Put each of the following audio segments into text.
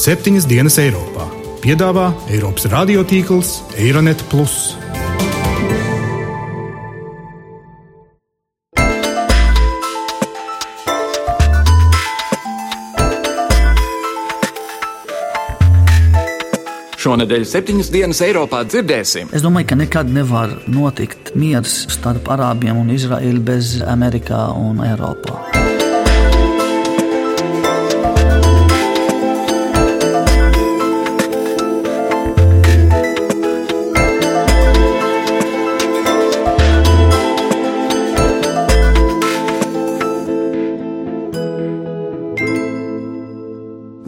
septiņas dienas Eiropā. Piedāvā Eiropas radiotīkls Eironet. Šonadēļ septiņas dienas Eiropā dzirdēsim. Es domāju, ka nekad nevar notikt miers starp Arābiem un Izraēlu bez Amerikā un Eiropā.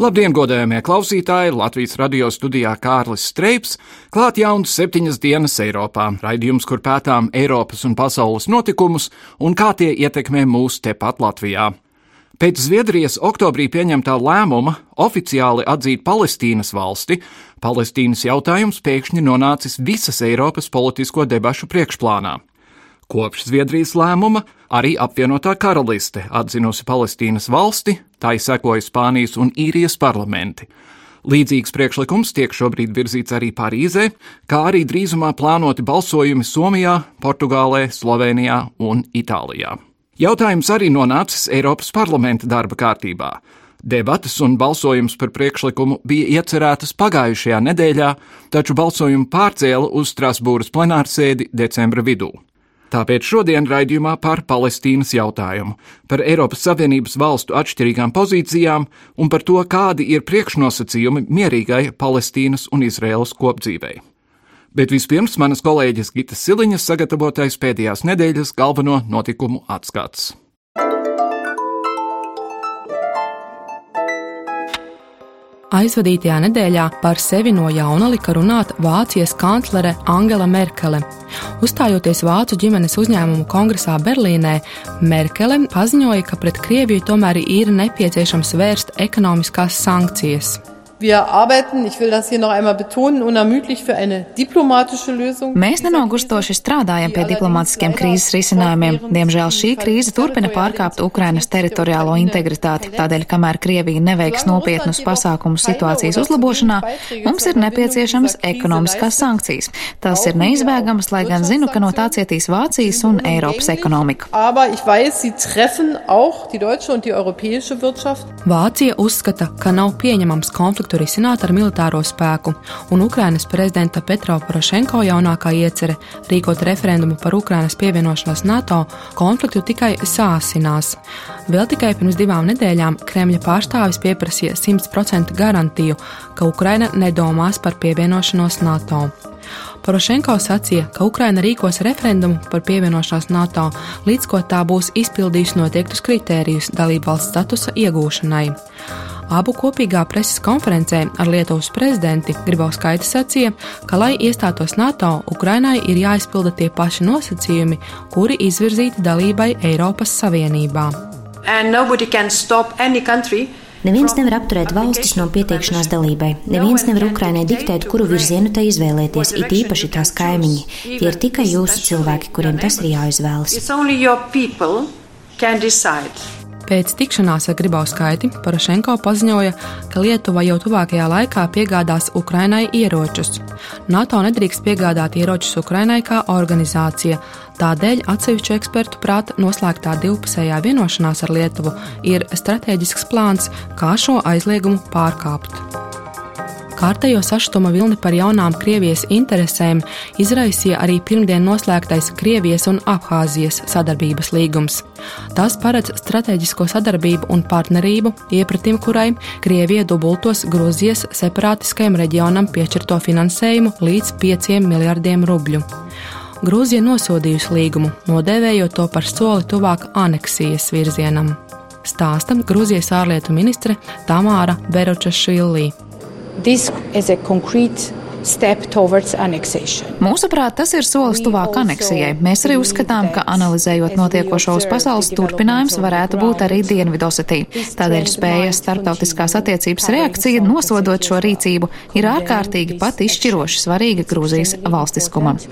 Labdien, godējamie klausītāji! Latvijas radio studijā Kārlis Streips, klāt jauns septiņas dienas Eiropā, raidījums, kur pētām Eiropas un pasaules notikumus un kā tie ietekmē mūs tepat Latvijā. Pēc Zviedrijas oktobrī pieņemtā lēmuma oficiāli atzīt Palestīnas valsti, Palestīnas jautājums pēkšņi nonācis visas Eiropas politisko debašu priekšplānā. Kopš Zviedrijas lēmuma arī apvienotā karaliste atzinusi Palestīnas valsti, tai sekoja Spānijas un Īrijas parlamenti. Līdzīgs priekšlikums tiek šobrīd virzīts arī Parīzē, kā arī drīzumā plānoti balsojumi Somijā, Portugālē, Slovenijā un Itālijā. Jautājums arī nonācis Eiropas parlamenta darba kārtībā. Debates un balsojums par priekšlikumu bija iecerētas pagājušajā nedēļā, taču balsojumu pārcēla uz Strasbūras plenārsēdi decembra vidū. Tāpēc šodien raidījumā par Palestīnas jautājumu, par Eiropas Savienības valstu atšķirīgām pozīcijām un par to, kādi ir priekšnosacījumi mierīgai Palestīnas un Izraēlas kopdzīvei. Bet vispirms manas kolēģis Gitas Siliņas sagatavotais pēdējās nedēļas galveno notikumu atskats. Aizvadītajā nedēļā par sevi no jauna lika runāt Vācijas kanclere Angela Merkele. Uzstājoties Vācu ģimenes uzņēmumu kongresā Berlīnē, Merkele paziņoja, ka pret Krieviju tomēr ir nepieciešams vērst ekonomiskās sankcijas. Wir arbeiten, ich will das hier noch einmal betonen, unermüdlich für eine diplomatische Lösung. Mēs nenogurstoši strādājam pie diplomātiskiem krīzes risinājumiem. Diemžēl šī krīze turpina pārkāpt Ukrainas teritoriālo integritāti. Tādēļ, kamēr Krievija neveiks nopietnus pasākumus situācijas uzlabošanā, mums ir nepieciešamas ekonomiskās sankcijas. Tās ir neizbēgamas, lai gan zinu, ka no tā cietīs Vācijas un Eiropas ekonomika. Vācija uzskata, ka nav pieņemams konflikts konfliktu risināt ar militāro spēku, un Ukrainas prezidenta Petro Porošenko jaunākā iecerē rīkot referendumu par Ukrainas pievienošanos NATO konfliktu tikai sāsinās. Vēl tikai pirms divām nedēļām Kremļa pārstāvis pieprasīja 100% garantiju, ka Ukraina nedomās par pievienošanos NATO. Porošenko sacīja, ka Ukraina rīkos referendumu par pievienošanos NATO, līdz ko tā būs izpildījusi noteiktus kritērijus dalībvalsts statusa iegūšanai. Abu kopīgā preses konferencē ar Lietuvas prezidenti Gribauskaita sacīja, ka, lai iestātos NATO, Ukrainai ir jāizpilda tie paši nosacījumi, kuri izvirzīti dalībai Eiropas Savienībā. Neviens nevar apturēt valstis no pieteikšanās dalībai. Neviens nevar Ukrainai diktēt, kuru virzienu tai izvēlēties, it īpaši tās kaimiņi. Tie ir tikai jūsu cilvēki, kuriem tas ir jāizvēlas. Pēc tikšanās ar Gribauskaiti Porošenko paziņoja, ka Lietuva jau tuvākajā laikā piegādās Ukrainai ieročus. NATO nedrīkst piegādāt ieročus Ukrainai kā organizācija, tādēļ atsevišķu ekspertu prāta noslēgtā divpusējā vienošanās ar Lietuvu ir strateģisks plāns, kā šo aizliegumu pārkāpt. Kārtējo sašutuma vilni par jaunām Krievijas interesēm izraisīja arī pirmdien noslēgtais Krievijas un Abhāzijas sadarbības līgums. Tas paredz strateģisko sadarbību un partnerību, iepratim kurai Krievija dubultos Grūzijas separātiskajam reģionam piešķirto finansējumu līdz 5 miljardiem rubļu. Grūzija nosodījusi līgumu, nodēvējot to par soli tuvāk aneksijas virzienam. Stāsta Grūzijas ārlietu ministre Tamāra Beročašvili. Mūsuprāt, tas ir solis tuvāk aneksijai. Mēs arī uzskatām, ka analizējot notiekošo uz pasaules, turpinājums varētu būt arī Dienvidosetī. Tādēļ spējas starptautiskās attiecības reakcija, nosodot šo rīcību, ir ārkārtīgi pat izšķiroši svarīga Grūzijas valstiskumam.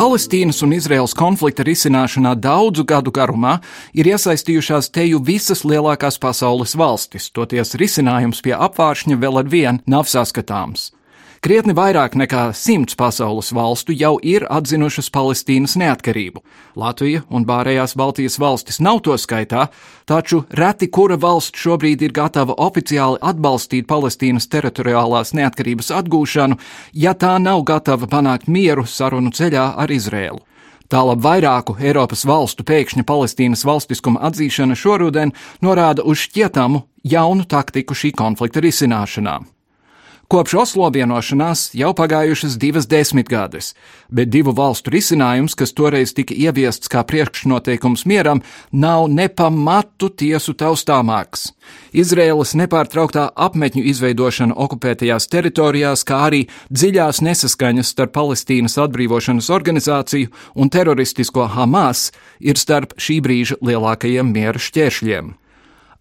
Palestīnas un Izraels konflikta risināšanā daudzu gadu garumā ir iesaistījušās teju visas lielākās pasaules valstis, toties risinājums pie apvāršņa vēl ar vienu nav saskatāms. Krietni vairāk nekā simts pasaules valstu jau ir atzinušas Palestīnas neatkarību. Latvija un pārējās Baltijas valstis nav to skaitā, taču reti kura valsts šobrīd ir gatava oficiāli atbalstīt Palestīnas teritoriālās neatkarības atgūšanu, ja tā nav gatava panākt mieru sarunu ceļā ar Izrēlu. Tālāk vairāku Eiropas valstu pēkšņa Palestīnas valstiskuma atzīšana šoruden norāda uz šķietamu jaunu taktiku šī konflikta risināšanā. Kopš Oslo vienošanās jau pagājušas divas desmitgades, bet divu valstu risinājums, kas toreiz tika ieviests kā priekšnoteikums mieram, nav nepamatu tiesu taustāmāks. Izraēlas nepārtrauktā apmetņu izveidošana okupētajās teritorijās, kā arī dziļās nesaskaņas starp Palestīnas atbrīvošanas organizāciju un teroristisko Hamas ir starp šī brīža lielākajiem miera šķēršļiem.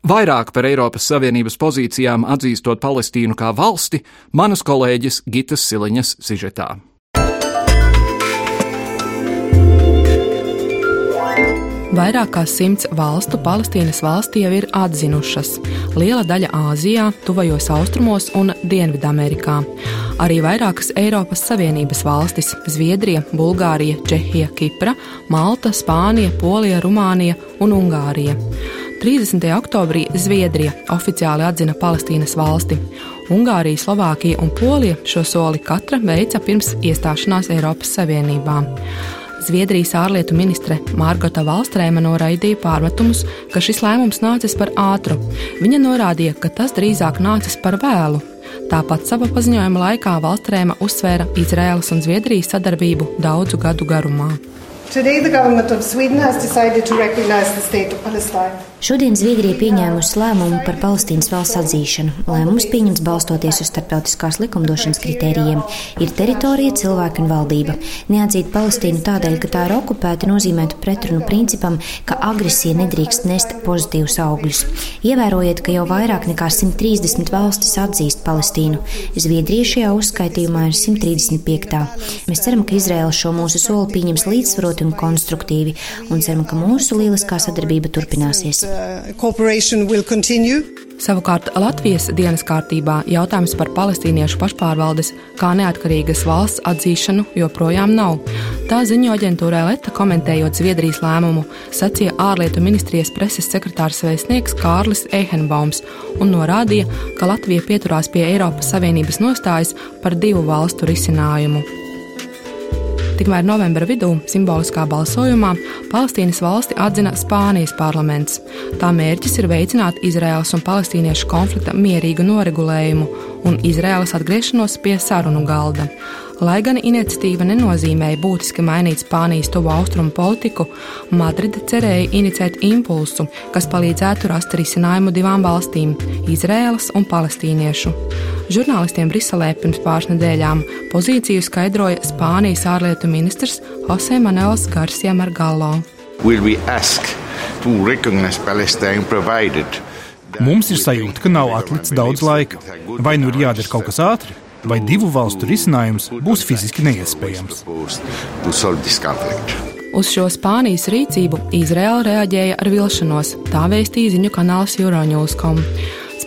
Vairāk par Eiropas Savienības pozīcijām atzīstot Palestīnu kā valsti, manas kolēģis Gitas Siliņas sižetā. Vairāk kā simts valstu Palestīnas valsti jau ir atzinušas. Liela daļa Āzijā, Tuvajos Austrumos un Dienvidamerikā. Arī vairākas Eiropas Savienības valstis - Zviedrija, Bulgārija, Čehija, Kipra, Malta, Spānija, Polija, Rumānija un Ungārija. 30. oktobrī Zviedrija oficiāli atzina Palestīnas valsti. Ungārija, Slovākija un Polija šo soli katra veica pirms iestāšanās Eiropas Savienībā. Zviedrijas ārlietu ministre Mārgota Valstrēma noraidīja pārmetumus, ka šis lēmums nācis par ātru. Viņa norādīja, ka tas drīzāk nācis par vēlu. Tāpat savā paziņojuma laikā Valstrēma uzsvēra Izraēlas un Zviedrijas sadarbību daudzu gadu garumā. Today the government of Sweden has decided to recognize the state of Palestine. Šodien Zviedrija pieņēmusi lēmumu par Palestīnas valsts atzīšanu. Lēmums pieņemts balstoties uz starptautiskās likumdošanas kritērijiem. Ir teritorija, cilvēki un valdība. Neatzīt Palestīnu tādēļ, ka tā ir okupēta, nozīmētu pretrunu principam, ka agresija nedrīkst nest pozitīvus augļus. Ievērojiet, ka jau vairāk nekā 130 valstis atzīst Palestīnu. Zviedrija šajā uzskaitījumā ir 135. Mēs ceram, ka Izraela šo mūsu soli pieņems līdzsvaroti un konstruktīvi, un ceram, ka mūsu lieliskā sadarbība turpināsies. Uh, Savukārt Latvijas dienas kārtībā jautājums par palestīniešu pašpārvaldes kā neatkarīgas valsts atzīšanu joprojām nav. Tā ziņo aģentūrē Leta komentējot Zviedrijas lēmumu, sacīja ārlietu ministrijas preses sekretārs vēstnieks Kārlis Eihenbaums un norādīja, ka Latvija pieturās pie Eiropas Savienības nostājas par divu valstu risinājumu. Tikmēr novembra vidū simboliskā balsojumā Palestīnas valsti atzina Spānijas parlaments. Tā mērķis ir veicināt Izraēlas un palestīniešu konflikta mierīgu noregulējumu un Izraēlas atgriešanos pie sarunu galda. Lai gan iniciatīva nenozīmēja būtiski mainīt Spānijas tuvo austrumu politiku, Madride cerēja inicēt impulsu, kas palīdzētu rast risinājumu divām valstīm - Izrēlas un palestīniešu. Žurnālistiem Briselē pirms pāris nedēļām pozīciju skaidroja Spānijas ārlietu ministrs Jose Manuels Garcia Margallo. Mums ir sajūta, ka nav atlicis daudz laika. Vai nu ir jādara kaut kas ātri, vai divu valstu risinājums būs fiziski neiespējams. Uz šo Spānijas rīcību Izraela reaģēja ar vilšanos, tā vēstīja ziņu kanāls Euronews.com.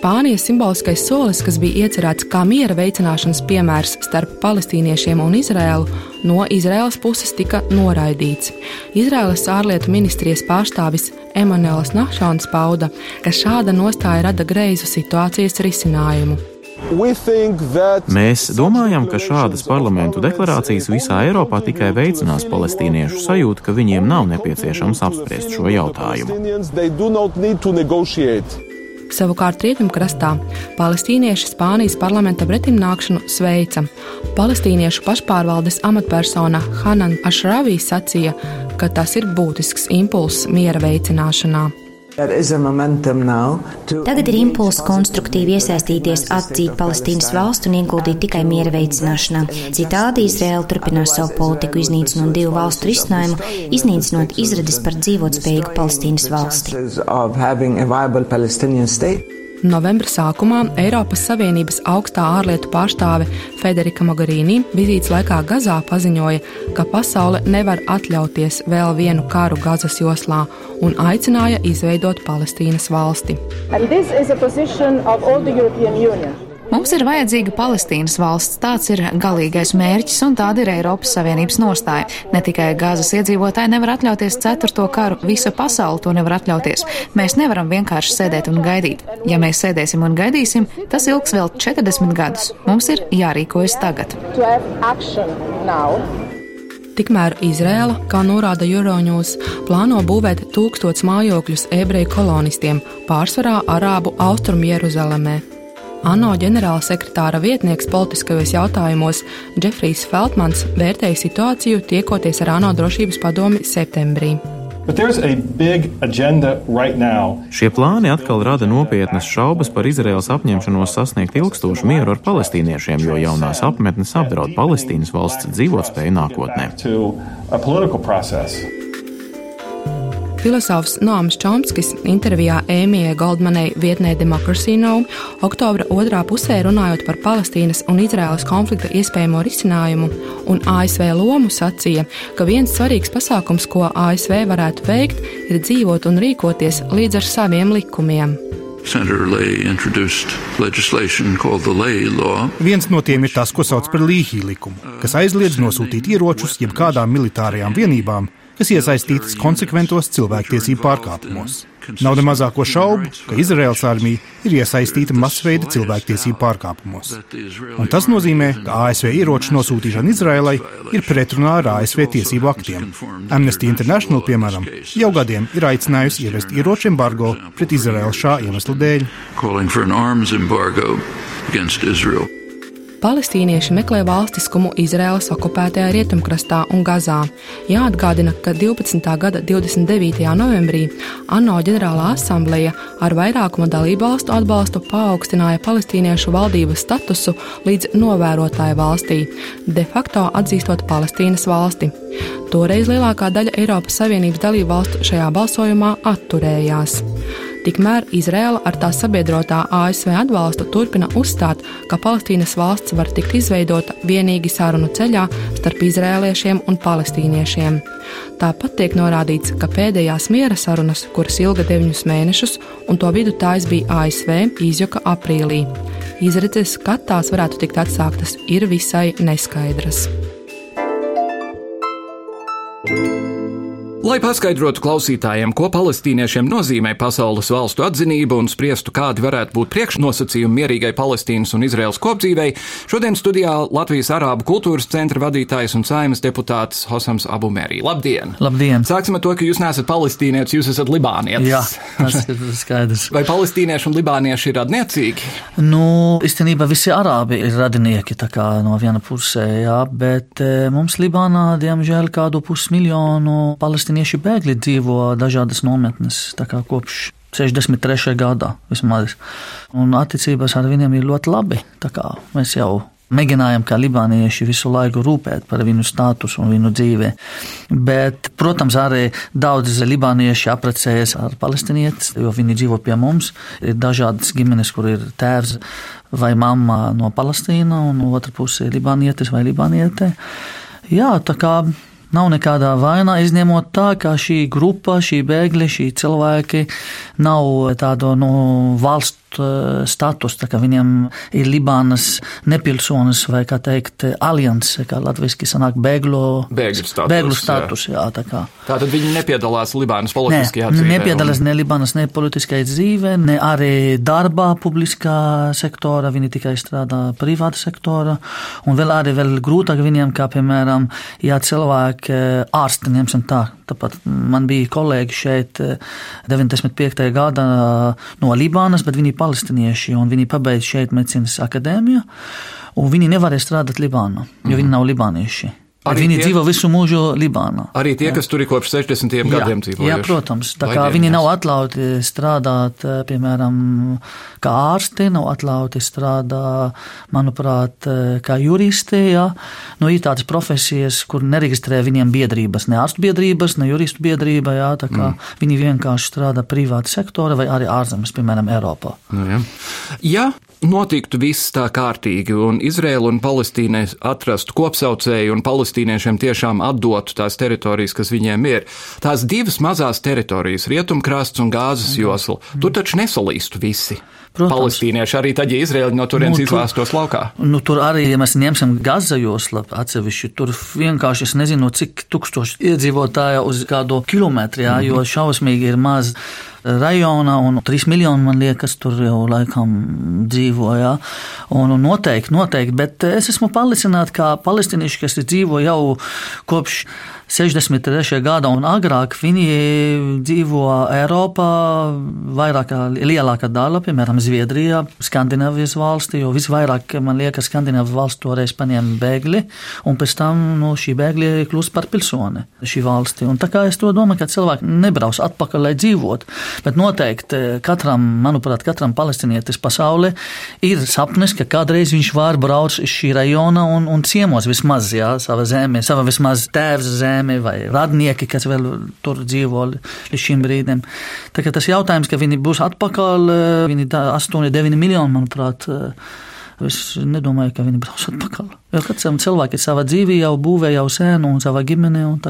Spānijas simboliskais solis, kas bija iecerēts kā miera veicināšanas piemērs starp palestīniešiem un Izraēlu, no Izraēlas puses tika noraidīts. Izraēlas ārlietu ministrijas pārstāvis Emanuēls Nahšons pauda, ka šāda nostāja rada greizu situācijas risinājumu. Mēs domājam, ka šādas parlamentu deklarācijas visā Eiropā tikai veicinās palestīniešu sajūtu, ka viņiem nav nepieciešams apspriest šo jautājumu. Savukārt rietumkrastā palestīnieši Spānijas parlamenta pretimnākšanu sveica. Palestīniešu pašpārvaldes amatpersona Hanan Ašravī sacīja, ka tas ir būtisks impulss miera veicināšanā. Tagad ir impulss konstruktīvi iesaistīties, atzīt Palestīnas valstu un ieguldīt tikai miera veicināšanā. Citādi Izraela turpinās savu politiku, iznīcinot divu valstu risinājumu, iznīcinot izredzes par dzīvotspējīgu Palestīnas valsti. Novembra sākumā Eiropas Savienības augstā ārlietu pārstāve Federika Mogherini vizītes laikā Gazā paziņoja, ka pasaule nevar atļauties vēl vienu karu Gazas joslā un aicināja izveidot Palestīnas valsti. Mums ir vajadzīga Palestīnas valsts, tāds ir galīgais mērķis un tāda ir Eiropas Savienības nostāja. Ne tikai Gāzes iedzīvotāji nevar atļauties ceturto karu, visa pasaule to nevar atļauties. Mēs nevaram vienkārši sēdēt un gaidīt. Ja mēs sēdēsim un gaidīsim, tas ilgs vēl 40 gadus. Mums ir jārīkojas tagad. Tikmēr Izrēla, kā norāda Euronews, plāno būvēt tūkstotus mājokļus ebreju kolonistiem, pārsvarā Arābu austrumu Jeruzalemē. ANO ģenerālsekretāra vietnieks politiskajos jautājumos Džefrijs Feltmans vērtēja situāciju tiekoties ar ANO drošības padomi septembrī. Right Šie plāni atkal rada nopietnas šaubas par Izraels apņemšanos sasniegt ilgstošu mieru ar palestīniešiem, jo jaunās apmetnes apdraud Palestīnas valsts dzīvotspēju nākotnē. Filozofs Noams Čomskis intervijā Ēmijai Goldmanai vietnē Democracy Now! oktobra otrā pusē runājot par Palestīnas un Izraēlas konflikta iespējamo risinājumu un ASV lomu sacīja, ka viens svarīgs pasākums, ko ASV varētu veikt, ir dzīvot un rīkoties līdz ar saviem likumiem. Viens no tiem ir tas, ko sauc par līhī likumu, kas aizliedz nosūtīt ieročus jebkādām militārajām vienībām, kas iesaistītas konsekventos cilvēktiesību pārkāpumos. Nav ne mazāko šaubu, ka Izraels armija ir iesaistīta masveida cilvēktiesību pārkāpumos. Un tas nozīmē, ka ASV ieroču nosūtīšana Izraēlai ir pretrunā ar ASV tiesību aktiem. Amnesty International, piemēram, jau gadiem ir aicinājusi ievest ieroču embargo pret Izraēlu šā iemesla dēļ. Palestīnieši meklē valstiskumu Izraēlas okupētajā rietumkrastā un Gazā. Jāatgādina, ka 12. gada 29. novembrī ANO ģenerālā asambleja ar vairākuma dalībvalstu atbalstu paaugstināja palestīniešu valdības statusu līdz novērotāju valstī, de facto atzīstot Palestīnas valsti. Toreiz lielākā daļa Eiropas Savienības dalībvalstu šajā balsojumā atturējās. Tikmēr Izraela ar tā sabiedrotā ASV atbalstu turpina uzstāt, ka Palestīnas valsts var tikt izveidota vienīgi sarunu ceļā starp izrēliešiem un palestīniešiem. Tāpat tiek norādīts, ka pēdējās miera sarunas, kuras ilga deviņus mēnešus, un to vidutājs bija ASV, izjuka aprīlī. Izredzes, kad tās varētu tikt atsāktas, ir visai neskaidras. Lai paskaidrotu klausītājiem, ko palestīniešiem nozīmē pasaules valstu atzinība un spriestu, kādi varētu būt priekšnosacījumi mierīgai Palestīnas un Izraels kopdzīvei, šodien studijā Latvijas Arābu kultūras centra vadītājs un saimas deputāts Hosams Abu Mērī. Labdien! Labdien! Sāksim ar to, ka jūs neesat palestīnietis, jūs esat libānietis. Jā, tas ir skaidrs. Vai palestīnieši un libānieši ir radniecīgi? Nu, īstenībā visi arābi ir radinieki, tā kā no viena pusē, jā, bet eh, mums Libānā, diemžēl, kādu pusmiljonu palestīniešu palestīnieši bēgļi dzīvo dažādas nometnes, tā kā kopš 63. gadā vismaz. Un attiecības ar viņiem ir ļoti labi. Mēs jau mēģinājām, kā libānieši, visu laiku rūpēt par viņu statusu un viņu dzīvi. Bet, protams, arī daudz libānieši apprecējas ar palestinietis, jo viņi dzīvo pie mums. Ir dažādas ģimenes, kur ir tēvs vai mamma no Palestīna, un otra puse ir libānietis vai libāniete. Jā, tā kā Nav nekādā vainā, izņemot tā, ka šī grupa, šī bēgļi, šī cilvēki nav tādu nu, valsts Eh, status, tā kā viņiem ir Libānas nepilsonis vai, kā teikt, alianse, kā latviski sanāk bēgļu, bēgļu status. Bēgļu status jā. Jā, tā kā. Tātad viņi nepiedalās Libānas politiskajā ne, dzīvē? Nepiedalās un... ne Libānas ne politiskajā dzīvē, ne arī darbā publiskā sektora, viņi tikai strādā privāta sektora, un vēl arī vēl grūtāk viņiem, kā piemēram, ja cilvēki eh, ārsti, ņemsim tā, tāpat man bija kolēģi šeit 95. Eh, gada no Libānas, bet viņi palestinieši, un viņi pabeidz šeit medicīnas akadēmiju, un viņi nevarēja strādāt Libānu, jo mm. viņi nav libānieši. Arī viņi tie, dzīvo visu mūžu Libānā. Arī tie, jā. kas tur ir kopš 60 jā, gadiem dzīvo. Jā, protams. Tā kā viņi nav atļauti strādāt, eh, piemēram, kā ārsti, nav atļauti strādāt, manuprāt, eh, kā juristi. Jā. Nu, ir tādas profesijas, kur nereģistrē viņiem biedrības, ne ārstu biedrības, ne juristu biedrība. Jā, tā kā mm. viņi vienkārši strādā privāta sektora vai arī ārzemes, piemēram, Eiropā. Nu, jā. Ja notiktu viss tā kārtīgi un Izraela un Palestīna atrastu kopsaucēju un palestīniešiem tiešām atdotu tās teritorijas, kas viņiem ir, tās divas mazās teritorijas, rietumkrasts un gāzes josla, tur taču nesalīstu visi. Protams. Palestīnieši arī tad, ja Izraēla no turienes nu, izlāstos laukā. Nu, tur arī, ja mēs ņemsim Gaza joslu atsevišķi, tur vienkārši es nezinu, cik tūkstoši iedzīvotāju uz kādu kilometru, jā, mm -hmm. jo šausmīgi ir maz rajonā, un 3 miljoni man liekas, tur jau laikam dzīvoja. Un noteikti, noteikti, bet es esmu pārliecināts, ka palestīnieši, kas dzīvo jau kopš 63. gada un agrāk viņi dzīvo Eiropā, vairāk lielākā daļa, piemēram, Zviedrijā, Skandinavijas valstī, jo visvairāk, man liekas, Skandinavijas valsts toreiz paņēma bēgļi, un pēc tam no šī bēgļi kļūst par pilsoni šī valsti. Un tā kā es to domāju, ka cilvēki nebrauc atpakaļ, lai dzīvot, bet noteikti katram, manuprāt, katram palestinietis pasaulē ir sapnis, ka kādreiz viņš var braukt šī rajona un, un ciemos vismaz, jā, sava zeme, sava vismaz tēvs zeme zemi vai radnieki, kas vēl tur dzīvo līdz šim brīdim. Tā kā tas jautājums, ka viņi būs atpakaļ, eh, viņi 8, 9 miljoni, manuprāt, eh, Es nedomāju, ka viņi brauks atpakaļ. Jo katram cilvēkam ir sava dzīve, jau būvē, jau sēnu un sava ģimene. Un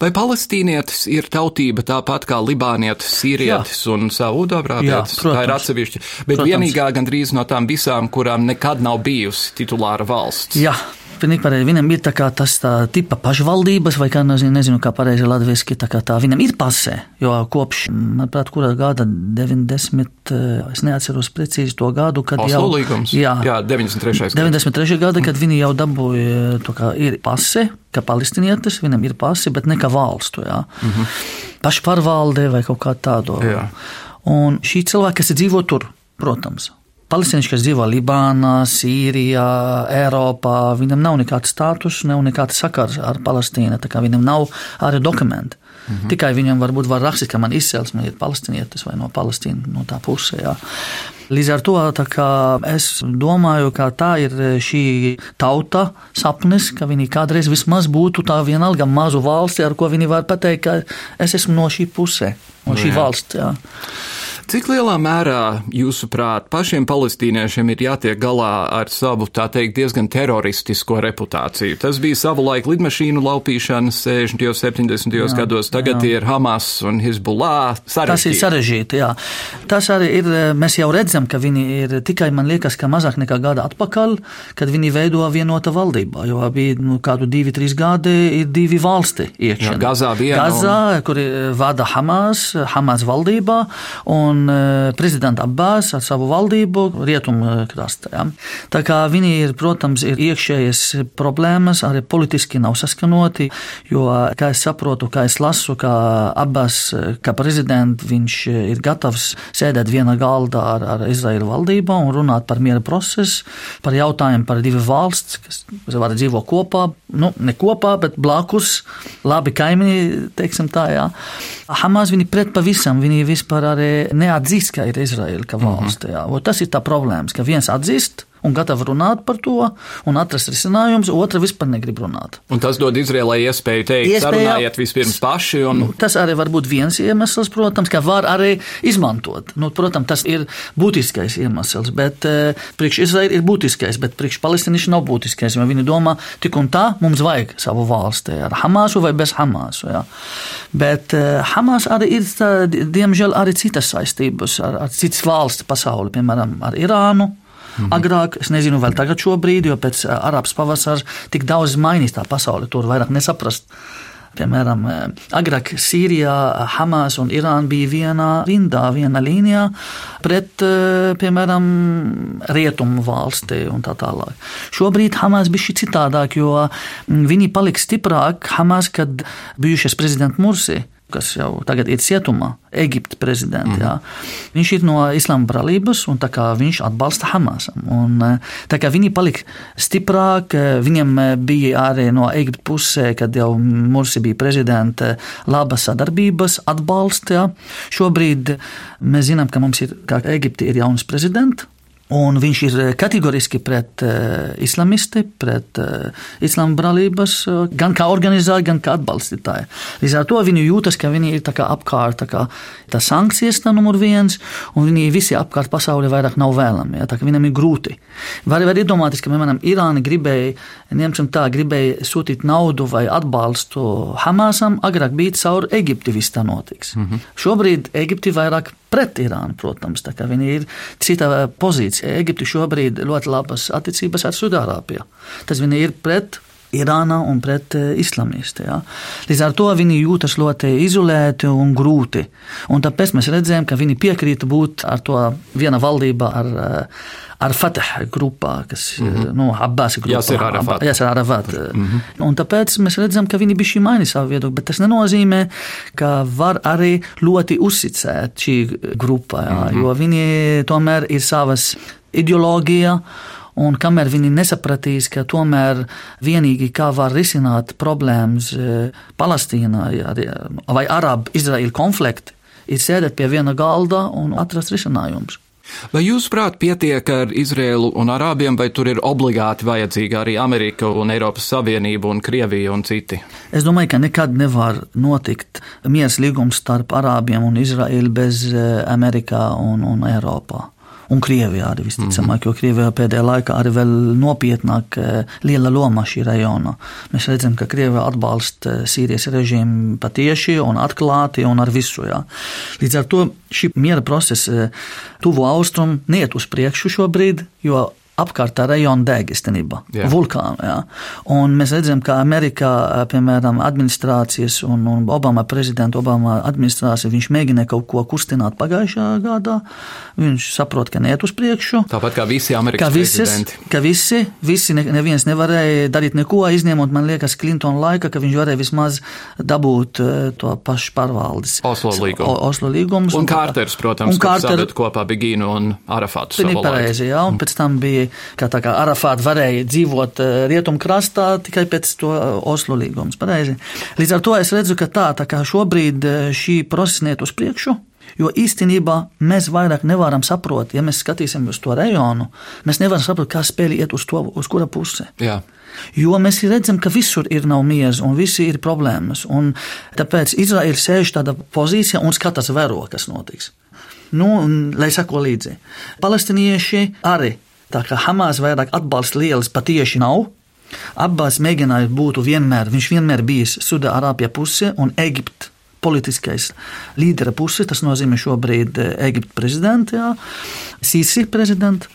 Vai palestīnietis ir tautība tāpat kā libānietis, sīrietis jā. un saudābrātietis? Tā ir atsevišķa. Bet protams. vienīgā gandrīz no tām visām, kurām nekad nav bijusi titulāra valsts. Jā, pareizi. Viņam ir tā kā tas tā tipa pašvaldības, vai kā nezinu, nezinu kā pareizi latviski, tā kā tā viņam ir pasē, jo kopš, manuprāt, kurā gada 90, eh, es neatceros precīzi to gadu, kad Oslo jau. Līgums. Jā, jā 93. 93. gada, kad viņi jau dabūja, to kā ir pase, ka palestinietis, viņam ir pasi, bet ne kā valstu, jā. Mm -hmm. Pašpārvalde vai kaut kā tādu. Un šī cilvēka, kas dzīvo tur, protams, Palestīnieši, kas dzīvo Libānā, Sīrijā, Eiropā, viņam nav nekāds status, nav nekāds sakars ar Palestīnu. Viņam nav arī dokumenti. Mm -hmm. Tikai viņam varbūt var rakstīt, ka man izcelsme ir palestīnietis vai no Palestīnas, no tā pusē. Jā. Līdz ar to es domāju, ka tā ir šī tauta sapnis, ka viņi kādreiz vismaz būtu tā vienalga mazu valsti, ar ko viņi var pateikt, ka es esmu no šī pusē, no šī jā. valsts. Jā. Cik lielā mērā, jūsuprāt, pašiem palestīniešiem ir jātiek galā ar savu, tā teikt, diezgan teroristisko reputāciju? Tas bija savulaik lidmašīnu laupīšana 60. un 70. Jā, gados, tagad jā. ir Hamas un Hezbollah. Tas ir sarežģīti, jā. Tas arī ir, mēs jau redzam, ka viņi ir tikai, man liekas, ka mazāk nekā gada atpakaļ, kad viņi veido vienota valdībā, jo bija nu, kādu divi, trīs gadi ir divi valsti iekšā. Gazā viena. Gazā, un... kur vada Hamas, Hamas valdībā, un un e, prezidenta Abbās ar savu valdību rietumu e. Ja. Tā kā viņi ir, protams, ir iekšējas problēmas, arī politiski nav saskanoti, jo, kā es saprotu, kā es lasu, ka Abbās, e, kā prezidents, viņš ir gatavs sēdēt viena galda ar, ar Izraēlu valdību un runāt par miera procesu, par jautājumu par divu valsts, kas var dzīvo kopā, nu, ne kopā, bet blakus, labi kaimiņi, teiksim tā, jā. Hamas viņi pret pavisam, viņi vispār arī neatzīst, ka ir Izraela kā valsts. Mm -hmm. Tas ir tā problēma, ka viens atzīst, un gatava runāt par to un atrast risinājumus, otra vispār negrib runāt. Un tas dod Izrēlai iespēju teikt, Iespējā, sarunājiet vispirms paši. Un... Nu, tas arī var būt viens iemesls, protams, ka var arī izmantot. Nu, protams, tas ir būtiskais iemesls, bet uh, priekš Izraēla ir būtiskais, bet priekš palestīnieši nav būtiskais, jo viņi domā, tik un tā mums vajag savu valsti ar Hamasu vai bez Hamasu. Jā. Bet uh, Hamas arī ir, tā, diemžēl, arī citas saistības ar, ar citas valsts pasauli, piemēram, ar Irānu. Mhm. Agrāk, es nezinu, vēl tagad šobrīd, jo pēc Arābas pavasara tik daudz mainīs tā pasaule, tur vairāk nesaprast. Piemēram, agrāk Sīrijā, Hamas un Irāna bija vienā rindā, vienā līnijā pret, piemēram, rietumu valsti un tā tālāk. Šobrīd Hamas bija šī citādāk, jo viņi paliks stiprāk Hamas, kad bijušais prezidents Mursi kas jau tagad ir cietumā, Eģiptes prezidents. Mm. Viņš ir no Islāma brālības, un viņš atbalsta Hamasam. Un, eh, viņi palika stiprāk, eh, viņiem eh, bija arī no Eģiptes pusē, kad jau Mursi bija prezidents, laba sadarbības atbalsts. Šobrīd mēs zinām, ka mums ir, kā Eģipte ir jauns prezidents. Un viņš ir eh, kategoriski pret uh, islamisti, pret uh, islāma brālības, uh, gan kā organizētāji, gan kā atbalstītāji. Līdz ar to viņi jūtas, ka viņi ir apkārt, tā kā tā sankcijas tā numur viens, un viņi visi apkārt pasaulē vairāk nav vēlami. Ja, tā viņam ir grūti. Var, var iedomāties, ka, piemēram, Irāna gribēja, ņemsim tā, gribēja sūtīt naudu vai atbalstu Hamasam, agrāk bija caur Eģipti viss tā notiks. Mm -hmm. Šobrīd Eģipti vairāk pret Irānu, protams, viņi ir citā pozīcijā. Eģipte šobrīd ļoti labas attiecības ar Sudārābiju. Tas viņi ir pret Irānā un pret uh, islamisti. Ja. Līdz ar to viņi jūtas ļoti izolēti un grūti. Un tāpēc mēs redzējām, ka viņi piekrīt būt ar to viena valdība ar, uh, ar Fatah grupā, kas ir mm -hmm. nu, Abbasi grupā. Jāsir Arafat. Jāsir Arafat. Mm -hmm. Un tāpēc mēs redzam, ka viņi šī maini savu viedokli, bet tas nenozīmē, ka var arī ļoti uzticēt šī grupa, jā, mm -hmm. jo viņi tomēr ir savas ideoloģija. Un kamēr viņi nesapratīs, ka tomēr vienīgi kā var risināt problēmas e, Palestīnā vai Arabu-Izraēlu konflikti, ir sēdēt pie viena galda un atrast risinājumus. Vai jūsuprāt, pietiek ar Izrēlu un Arābiem, vai tur ir obligāti vajadzīga arī Amerika un Eiropas Savienība un Krievija un citi? Es domāju, ka nekad nevar notikt miers līgums starp Arābiem un Izraēlu bez e, Amerikā un, un Eiropā un Krievijā arī visticamāk, jo Krievijā pēdējā laikā arī vēl nopietnāk eh, liela loma šī rajona. Mēs redzam, ka Krievija atbalsta eh, Sīrijas režīmu patieši un atklāti un ar visu. Jā. Līdz ar to šī miera procesa eh, tuvu austrumu neiet uz priekšu šobrīd, jo apkārtā rajona deg īstenībā, vulkānu. Jā. Un mēs redzam, ka Amerikā, piemēram, administrācijas un, un Obama prezidenta Obama administrācija, viņš mēģināja kaut ko kustināt pagājušajā gadā. Viņš saprot, ka neiet uz priekšu. Tāpat kā visi Amerikas ka visis, prezidenti. Ka visi, visi ne, neviens nevarēja darīt neko, izņemot, man liekas, Klintona laika, ka viņš varēja vismaz dabūt to pašu pārvaldes. Oslo līgumu. Oslo līgumus. Un, un Kārters, protams, un Kārter, kopā Bigīnu un Arafātu. Viņi pareizi, jā, un pēc tam bija ka kā Arafāta varēja dzīvot eh, rietumkrastā tikai pēc to eh, Oslo līgums. Pareizi. Līdz ar to es redzu, ka tā, tā kā šobrīd eh, šī procesa iet uz priekšu. Jo īstenībā mēs vairāk nevaram saprast, ja mēs skatīsimies uz to rajonu, mēs nevaram saprast, kā spēle iet uz, to, uz kura pusi. Jā. Jo mēs redzam, ka visur ir nav miers un visi ir problēmas. Tāpēc Izraēla sēž tādā pozīcijā un skatās vēro, kas notiks. Nu, un, lai sako līdzi. Palestinieši arī Tā kā Hamas vairāk atbalsta lielas patieši nav. Abbas mēģināja būt vienmēr, viņš vienmēr bijis Sudārābija puse un Eģipte politiskais līdera puse, tas nozīmē šobrīd eh, Eģiptes prezidents, Sīsi prezidents.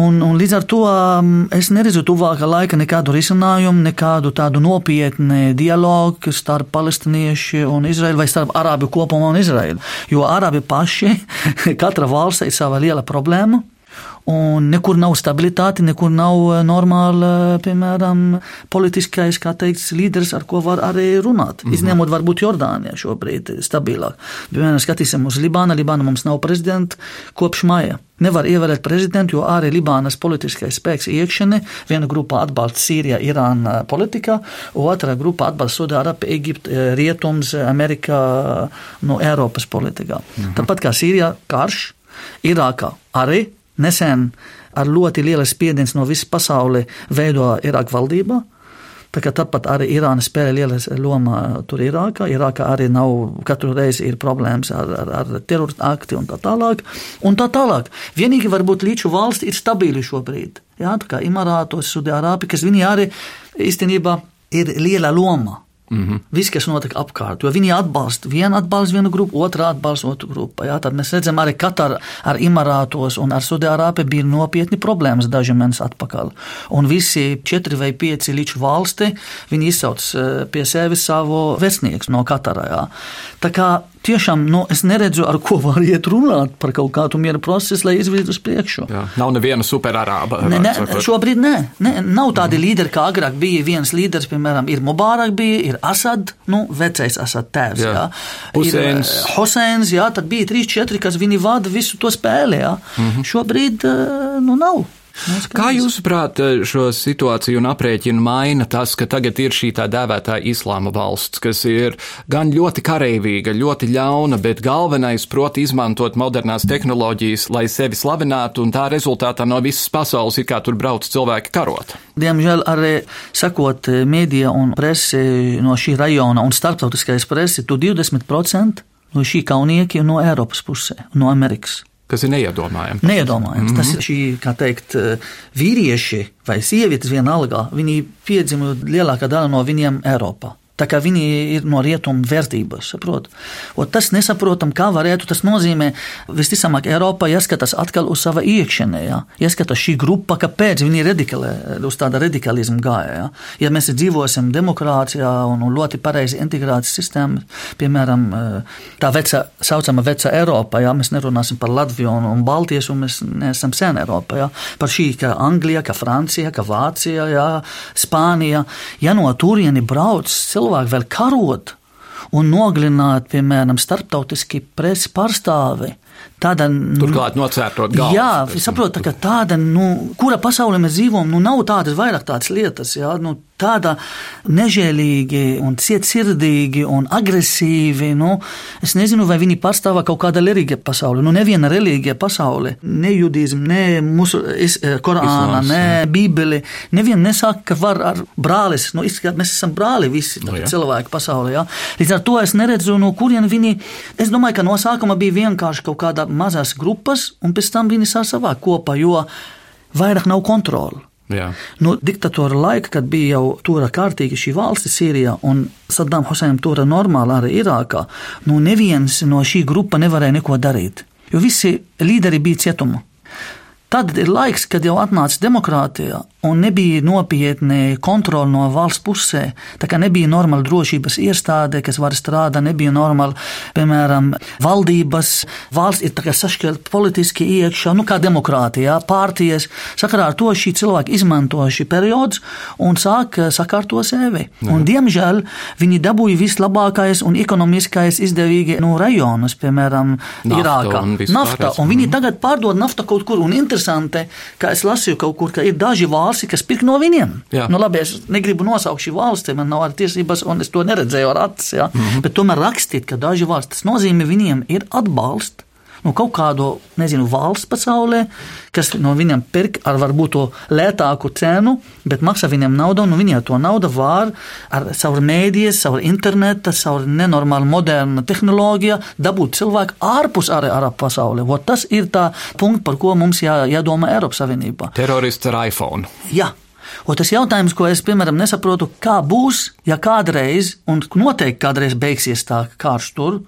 Un, un līdz ar to um, es neredzu tuvākā laika nekādu risinājumu, nekādu tādu nopietnu dialogu starp palestiniešu un Izraēlu vai starp arābu kopumā un Izraēlu. Jo arābi paši, katra valsts ir sava liela problēma. Un nekur nav stabilitāte, nekur nav eh, normāla, piemēram, politiskais, kā teikts, līderis, ar ko var arī runāt. Mm -hmm. Izņemot varbūt Jordāniju šobrīd stabilāk. Piemēram, skatīsim uz Libānu. Libāna mums nav prezidenta kopš maija. Nevar ievēlēt prezidentu, jo arī Libānas politiskais spēks iekšienē viena grupa atbalsta Sīrijā, Irāna politikā, otra grupa atbalsta Sudārābu, Eģipte, eh, Rietums, Amerikā, no Eiropas politikā. Mm -hmm. Tāpat kā Sīrijā karš, Irākā arī Nesen ar ļoti lielu spiedienu no visas pasaules veido Irāku valdībā. Tāpat arī Irāna spēlē lielu lomu tur Irākā. Irākā arī nav katru reizi ir problēmas ar, ar, ar teroristu akti un tā tālāk. Un tā tālāk. Vienīgi varbūt līču valsts ir stabili šobrīd. Jā, tā kā Imarātos, Sudārābi, kas viņi arī īstenībā ir liela loma Mm -hmm. Viss, kas notiek apkārt, jo viņi atbalsta vienu, atbalsta vienu grupu, otru atbalsta otru grupu. Jā, tad mēs redzam, arī Katar ar Imarātos un ar Sudārābi bija nopietni problēmas daži mēneši atpakaļ. Un visi četri vai pieci līdz valsti, viņi izsauc eh, pie sevis savu vēstnieku no Katarā. Jā. Tā kā tiešām nu, es neredzu, ar ko var iet runāt par kaut kādu miera procesu, lai izvirzītu uz priekšu. Jā, nav neviena superarāba. Ne, ne, šobrīd nē, ne, nav tādi mm. līderi, kā agrāk bija. Viens līderis, piemēram, ir Mubarak, bija, ir Asad, nu, vecais Asad tēvs. Jā. Jā. Huseins. Ir Hoseins, jā, tad bija trīs, četri, kas viņi vada visu to spēli. Jā. Mm -hmm. Šobrīd nu, nav. Kā jūsuprāt, šo situāciju un aprēķinu maina tas, ka tagad ir šī tā dēvētā islāma valsts, kas ir gan ļoti kareivīga, ļoti ļauna, bet galvenais proti izmantot modernās tehnoloģijas, lai sevi slavinātu, un tā rezultātā no visas pasaules ir kā tur brauc cilvēki karot? Diemžēl arī sakot mēdīja un presi no šī rajona un starptautiskais presi, tu 20% no šī kaunieki no Eiropas pusē, no Amerikas kas ir neiedomājami. Neiedomājams. Mm -hmm. Tas ir šī, kā teikt, vīrieši vai sievietes vienalga. Viņi piedzima lielākā daļa no viņiem Eiropā. Tā kā viņi ir no rietumu vērtības, saprot. Un tas nesaprotam, kā varētu tas nozīmē. Visticamāk, Eiropā jāskatās atkal uz sava iekšienē, jā. jāskatās šī grupa, kāpēc viņi radikalē, uz tāda radikalismu gāja. Jā. Ja mēs dzīvosim demokrātijā un ļoti pareizi integrācijas sistēmā, piemēram, tā veca, saucama veca Eiropa, jā, mēs nerunāsim par Latviju un, un Baltijas, un mēs neesam sen Eiropā, jā. par šī, kā Anglija, kā Francija, kā Vācija, jā, Spānija. Ja no turieni brauc cilvēki, cilvēki vēl karot un nogalināt, piemēram, starptautiski presi pārstāvi. Tāda, Turklāt nocērtot galvu. Jā, saprotu, tā, ka tāda, nu, kura pasaulē mēs dzīvojam, nu, nav tādas vairāk tādas lietas, jā, nu, tāda nežēlīgi un cietsirdīgi un agresīvi. Nu, es nezinu, vai viņi pārstāv kaut kāda reliģija pasaulē. Nu, neviena reliģija pasaulē, ne judisms, ne musu, es, eh, Korāna, Islāms, ne jā. Bībeli. Neviena nesaka, ka var ar brālis, nu, izskatāt, mēs esam brāli visi no, nu, cilvēki pasaulē. Jā. Līdz ar to es neredzu, no kurien viņi, es domāju, ka no sākuma bija vienkārši kaut kāda mazas grupas, un pēc tam viņi sasavāk kopā, jo vairāk nav kontroli. Jā. Nu, diktatora laika, kad bija jau tura kārtīgi šī valsts Sīrijā un Saddam Huseinam tura normāli arī Irākā, nu neviens no šī grupa nevarēja neko darīt, jo visi līderi bija cietumā. Tad ir laiks, kad jau atnāca demokrātija, un nebija nopietni kontroli no valsts pusē. Tā kā nebija normāla drošības iestāde, kas var strādāt, nebija normāla, piemēram, valdības. Valsts ir sašķelta politiski iekšā, nu kā demokrātijā, pārties. Sakarā ar to šī cilvēka izmanto šī periods un sāk sakārto sevi. Un, diemžēl viņi dabūja vislabākais un ekonomiskais izdevīgi no rajonus, piemēram, Nafta Irākā. Un nafta, un viņi tagad pārdod naftu kaut kur un interesē interesanti, ka es lasīju kaut kur, ka ir daži valsti, kas pirk no viņiem. Jā. Nu, labi, es negribu nosaukt šī valsts, man nav tiesības, un es to neredzēju ar acis. Ja? Mm -hmm. Bet tomēr rakstīt, ka daži valsts, tas nozīmē, viņiem ir atbalsts nu, kaut kādu nezinu, valsts pasaulē, kas no viņiem pirk ar varbūt to lētāku cenu, bet maksā viņiem naudu, un viņi to naudu var ar savu mēdīju, savu internetu, savu nenormālu modernu tehnoloģiju dabūt cilvēku ārpus arī Arab pasaulē. Vot tas ir tā punkts, par ko mums jā, jādomā Eiropas Savienībā. Terorists ar iPhone. Jā. Un tas jautājums, ko es, piemēram, nesaprotu, kā būs, ja kādreiz, un noteikti kādreiz beigsies tā karš tur,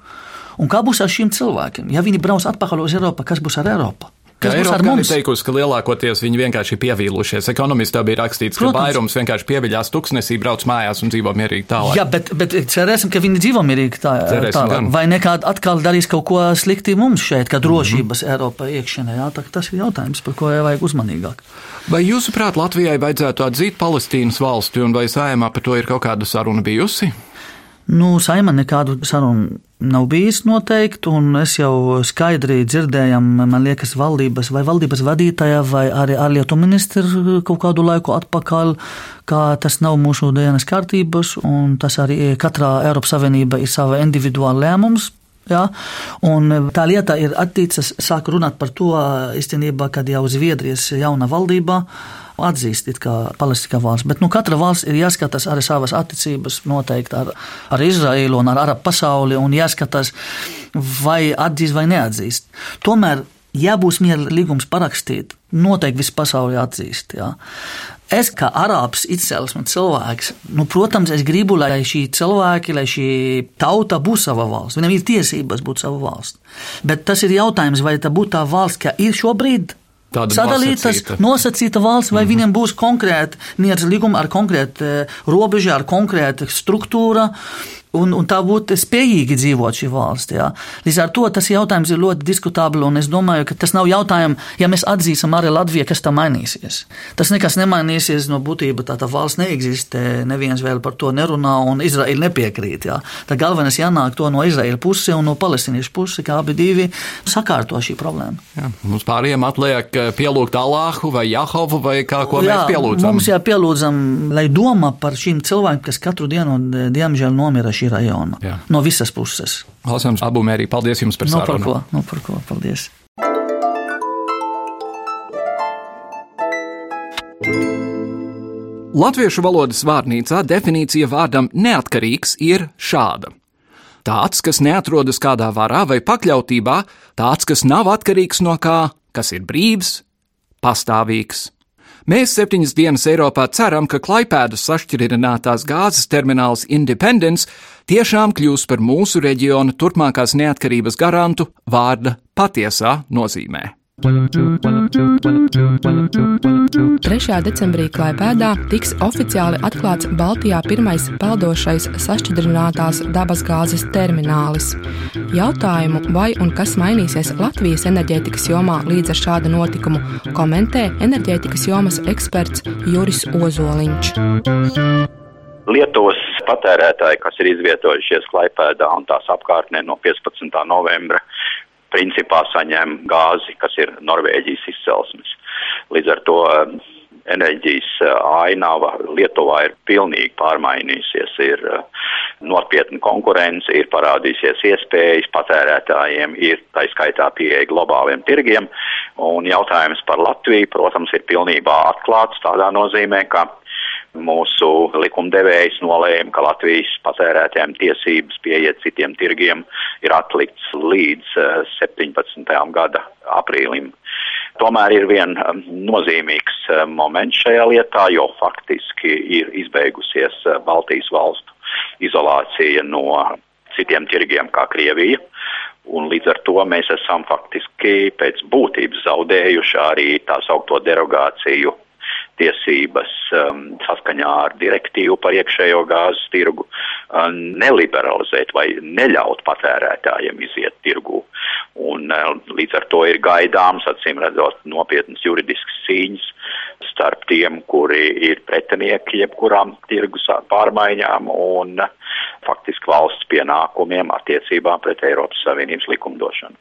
Un kā būs ar šiem cilvēkiem? Ja viņi brauc atpakaļ uz Eiropu, kas būs ar Eiropu? Kas Eiropa gan ir teikusi, ka lielākoties viņi vienkārši ir pievīlušies. Ekonomistā bija rakstīts, Protams. ka vairums vienkārši pieviļās tuksnesī, brauc mājās un dzīvo mierīgi tālāk. Jā, bet, bet cerēsim, ka viņi dzīvo mierīgi tā, tālāk. Vai nekād atkal darīs kaut ko slikti mums šeit, kā drošības mm -hmm. Eiropa iekšienē. Jā, tā, tas ir jautājums, par ko vajag uzmanīgāk. Vai jūsuprāt, Latvijai vajadzētu atzīt Palestīnas valsti, un vai sājumā par to ir kaut kāda saruna bijusi? Nu, saima nekādu sarunu nav bijis noteikti, un es jau skaidri dzirdējām, man liekas, valdības vai valdības vadītāja vai arī ārlietu ministra kaut kādu laiku atpakaļ, ka tas nav mūsu dienas kārtības, un tas arī katrā Eiropas Savienība ir sava individuāla lēmums. Ja? Un tā lieta ir attīstīta, sāk runāt par to īstenībā, kad jau Zviedrijas jauna valdība atzīst kā Palestīnu valsts. Bet nu, katra valsts ir jāskatās arī savas attiecības noteikti ar, ar Izraēlu un ar Arabu pasauli un jāskatās, vai atzīst vai neatzīst. Tomēr, ja būs miera līgums parakstīt, noteikti viss pasaulē atzīst. Jā. Es kā arābs izcelsmes cilvēks, nu, protams, es gribu, lai šī cilvēki, lai šī tauta būtu sava valsts. Viņam ir tiesības būt sava valsts. Bet tas ir jautājums, vai tā būtu tā valsts, kā ir šobrīd, sadalītas, nosacīta, nosacīta valsts, vai mm -hmm. viņiem būs konkrēti miera līguma ar konkrētu eh, robežu, ar konkrētu struktūru. Un, un tā būtu spējīgi dzīvot šī valsts. Jā. Līdz ar to tas jautājums ir ļoti diskutabls, un es domāju, ka tas nav jautājums, ja mēs atzīsim arī Latviju, kas tam mainīsies. Tas nekas nemainīsies no būtības, tā, tā valsts neeksistē, neviens vēl par to nerunā, un Izraela nepiekrīt. Jā. Tā galvenais jānāk to no Izraela puses un no palestīniešu puses, kā abi divi sakārto šī problēma. Jā, mums pārējiem atliek eh, pielūgt Alāhu vai Jahovu vai kā ko jā, mēs pielūdzam. Mums jāpielūdzam, lai domā par šīm cilvēkiem, kas katru dienu, diemžēl, nomira šī rajona. Jā. No visas puses. Lasāms abu mērī. Paldies jums par no, sarunu. Par ko, no par ko, paldies. Latviešu valodas vārnīcā definīcija vārdam neatkarīgs ir šāda. Tāds, kas neatrodas kādā varā vai pakļautībā, tāds, kas nav atkarīgs no kā, kas ir brīvs, pastāvīgs, Mēs septiņas dienas Eiropā ceram, ka Klaipēdas sašķirinātās gāzes termināls Independence tiešām kļūs par mūsu reģiona turpmākās neatkarības garantu vārda patiesā nozīmē. 3. decembrī Klaipēdā tiks oficiāli atklāts Baltijā pirmais peldošais sašķidrinātās dabasgāzes terminālis. Jautājumu, vai un kas mainīsies Latvijas enerģētikas jomā līdz ar šādu notikumu, komentē enerģētikas jomas eksperts Juris Ozoliņš. Lietuvas patērētāji, kas ir izvietojušies Klaipēdā un tās apkārtnē no 15. novembra, principā saņem gāzi, kas ir Norvēģijas izcelsmes. Līdz ar to um, enerģijas uh, ainava Lietuvā ir pilnīgi pārmainījusies. Ir uh, nopietna konkurence, ir parādījusies iespējas patērētājiem, ir tā skaitā pieeja globāliem tirgiem. Un jautājums par Latviju, protams, ir pilnībā atklāts tādā nozīmē, ka Mūsu likumdevējs nolēma, ka Latvijas patērētājiem tiesības pieiet citiem tirgiem ir atlikts līdz 17. Eh, gada aprīlim. Tomēr ir vien eh, nozīmīgs eh, moments šajā lietā, jo faktiski ir izbeigusies Baltijas valstu izolācija no citiem tirgiem kā Krievija. Un līdz ar to mēs esam faktiski pēc būtības zaudējuši arī tā saukto derogāciju tiesības um, saskaņā ar direktīvu par iekšējo gāzes tirgu um, neliberalizēt vai neļaut patērētājiem iziet tirgu. Un, uh, līdz ar to ir gaidāms, acīm redzot, nopietnas juridiskas cīņas starp tiem, kuri ir pretinieki jebkurām tirgus pārmaiņām un faktiski valsts pienākumiem attiecībā pret Eiropas Savienības likumdošanu.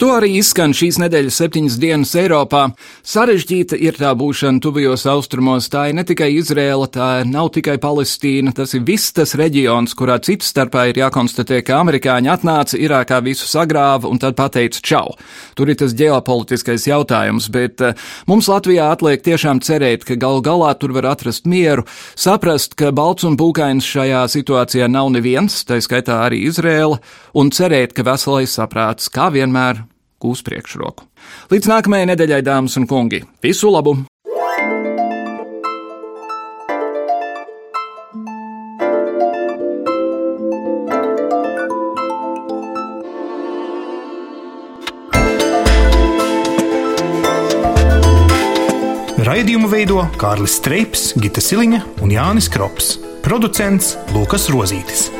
To arī izskan šīs nedēļas septiņas dienas Eiropā. Sarežģīta ir tā būšana tuvajos austrumos. Tā ir ne tikai Izrēla, tā nav tikai Palestīna, tas ir viss tas reģions, kurā citu starpā ir jākonstatē, ka amerikāņi atnāca Irākā visu sagrāva un tad pateica čau. Tur ir tas ģeopolitiskais jautājums, bet uh, mums Latvijā atliek tiešām cerēt, ka galu galā tur var atrast mieru, saprast, ka balts un pūkains šajā situācijā nav neviens, tā skaitā arī Izrēla, un cerēt, ka veselais saprāts kā vienmēr gūs priekšroku. Līdz nākamajai nedēļai, dāmas un kungi, visu labu! Raidījumu veido Kārlis Streips, Gita Siliņa un Jānis Krops. Producents Lukas Rozītis.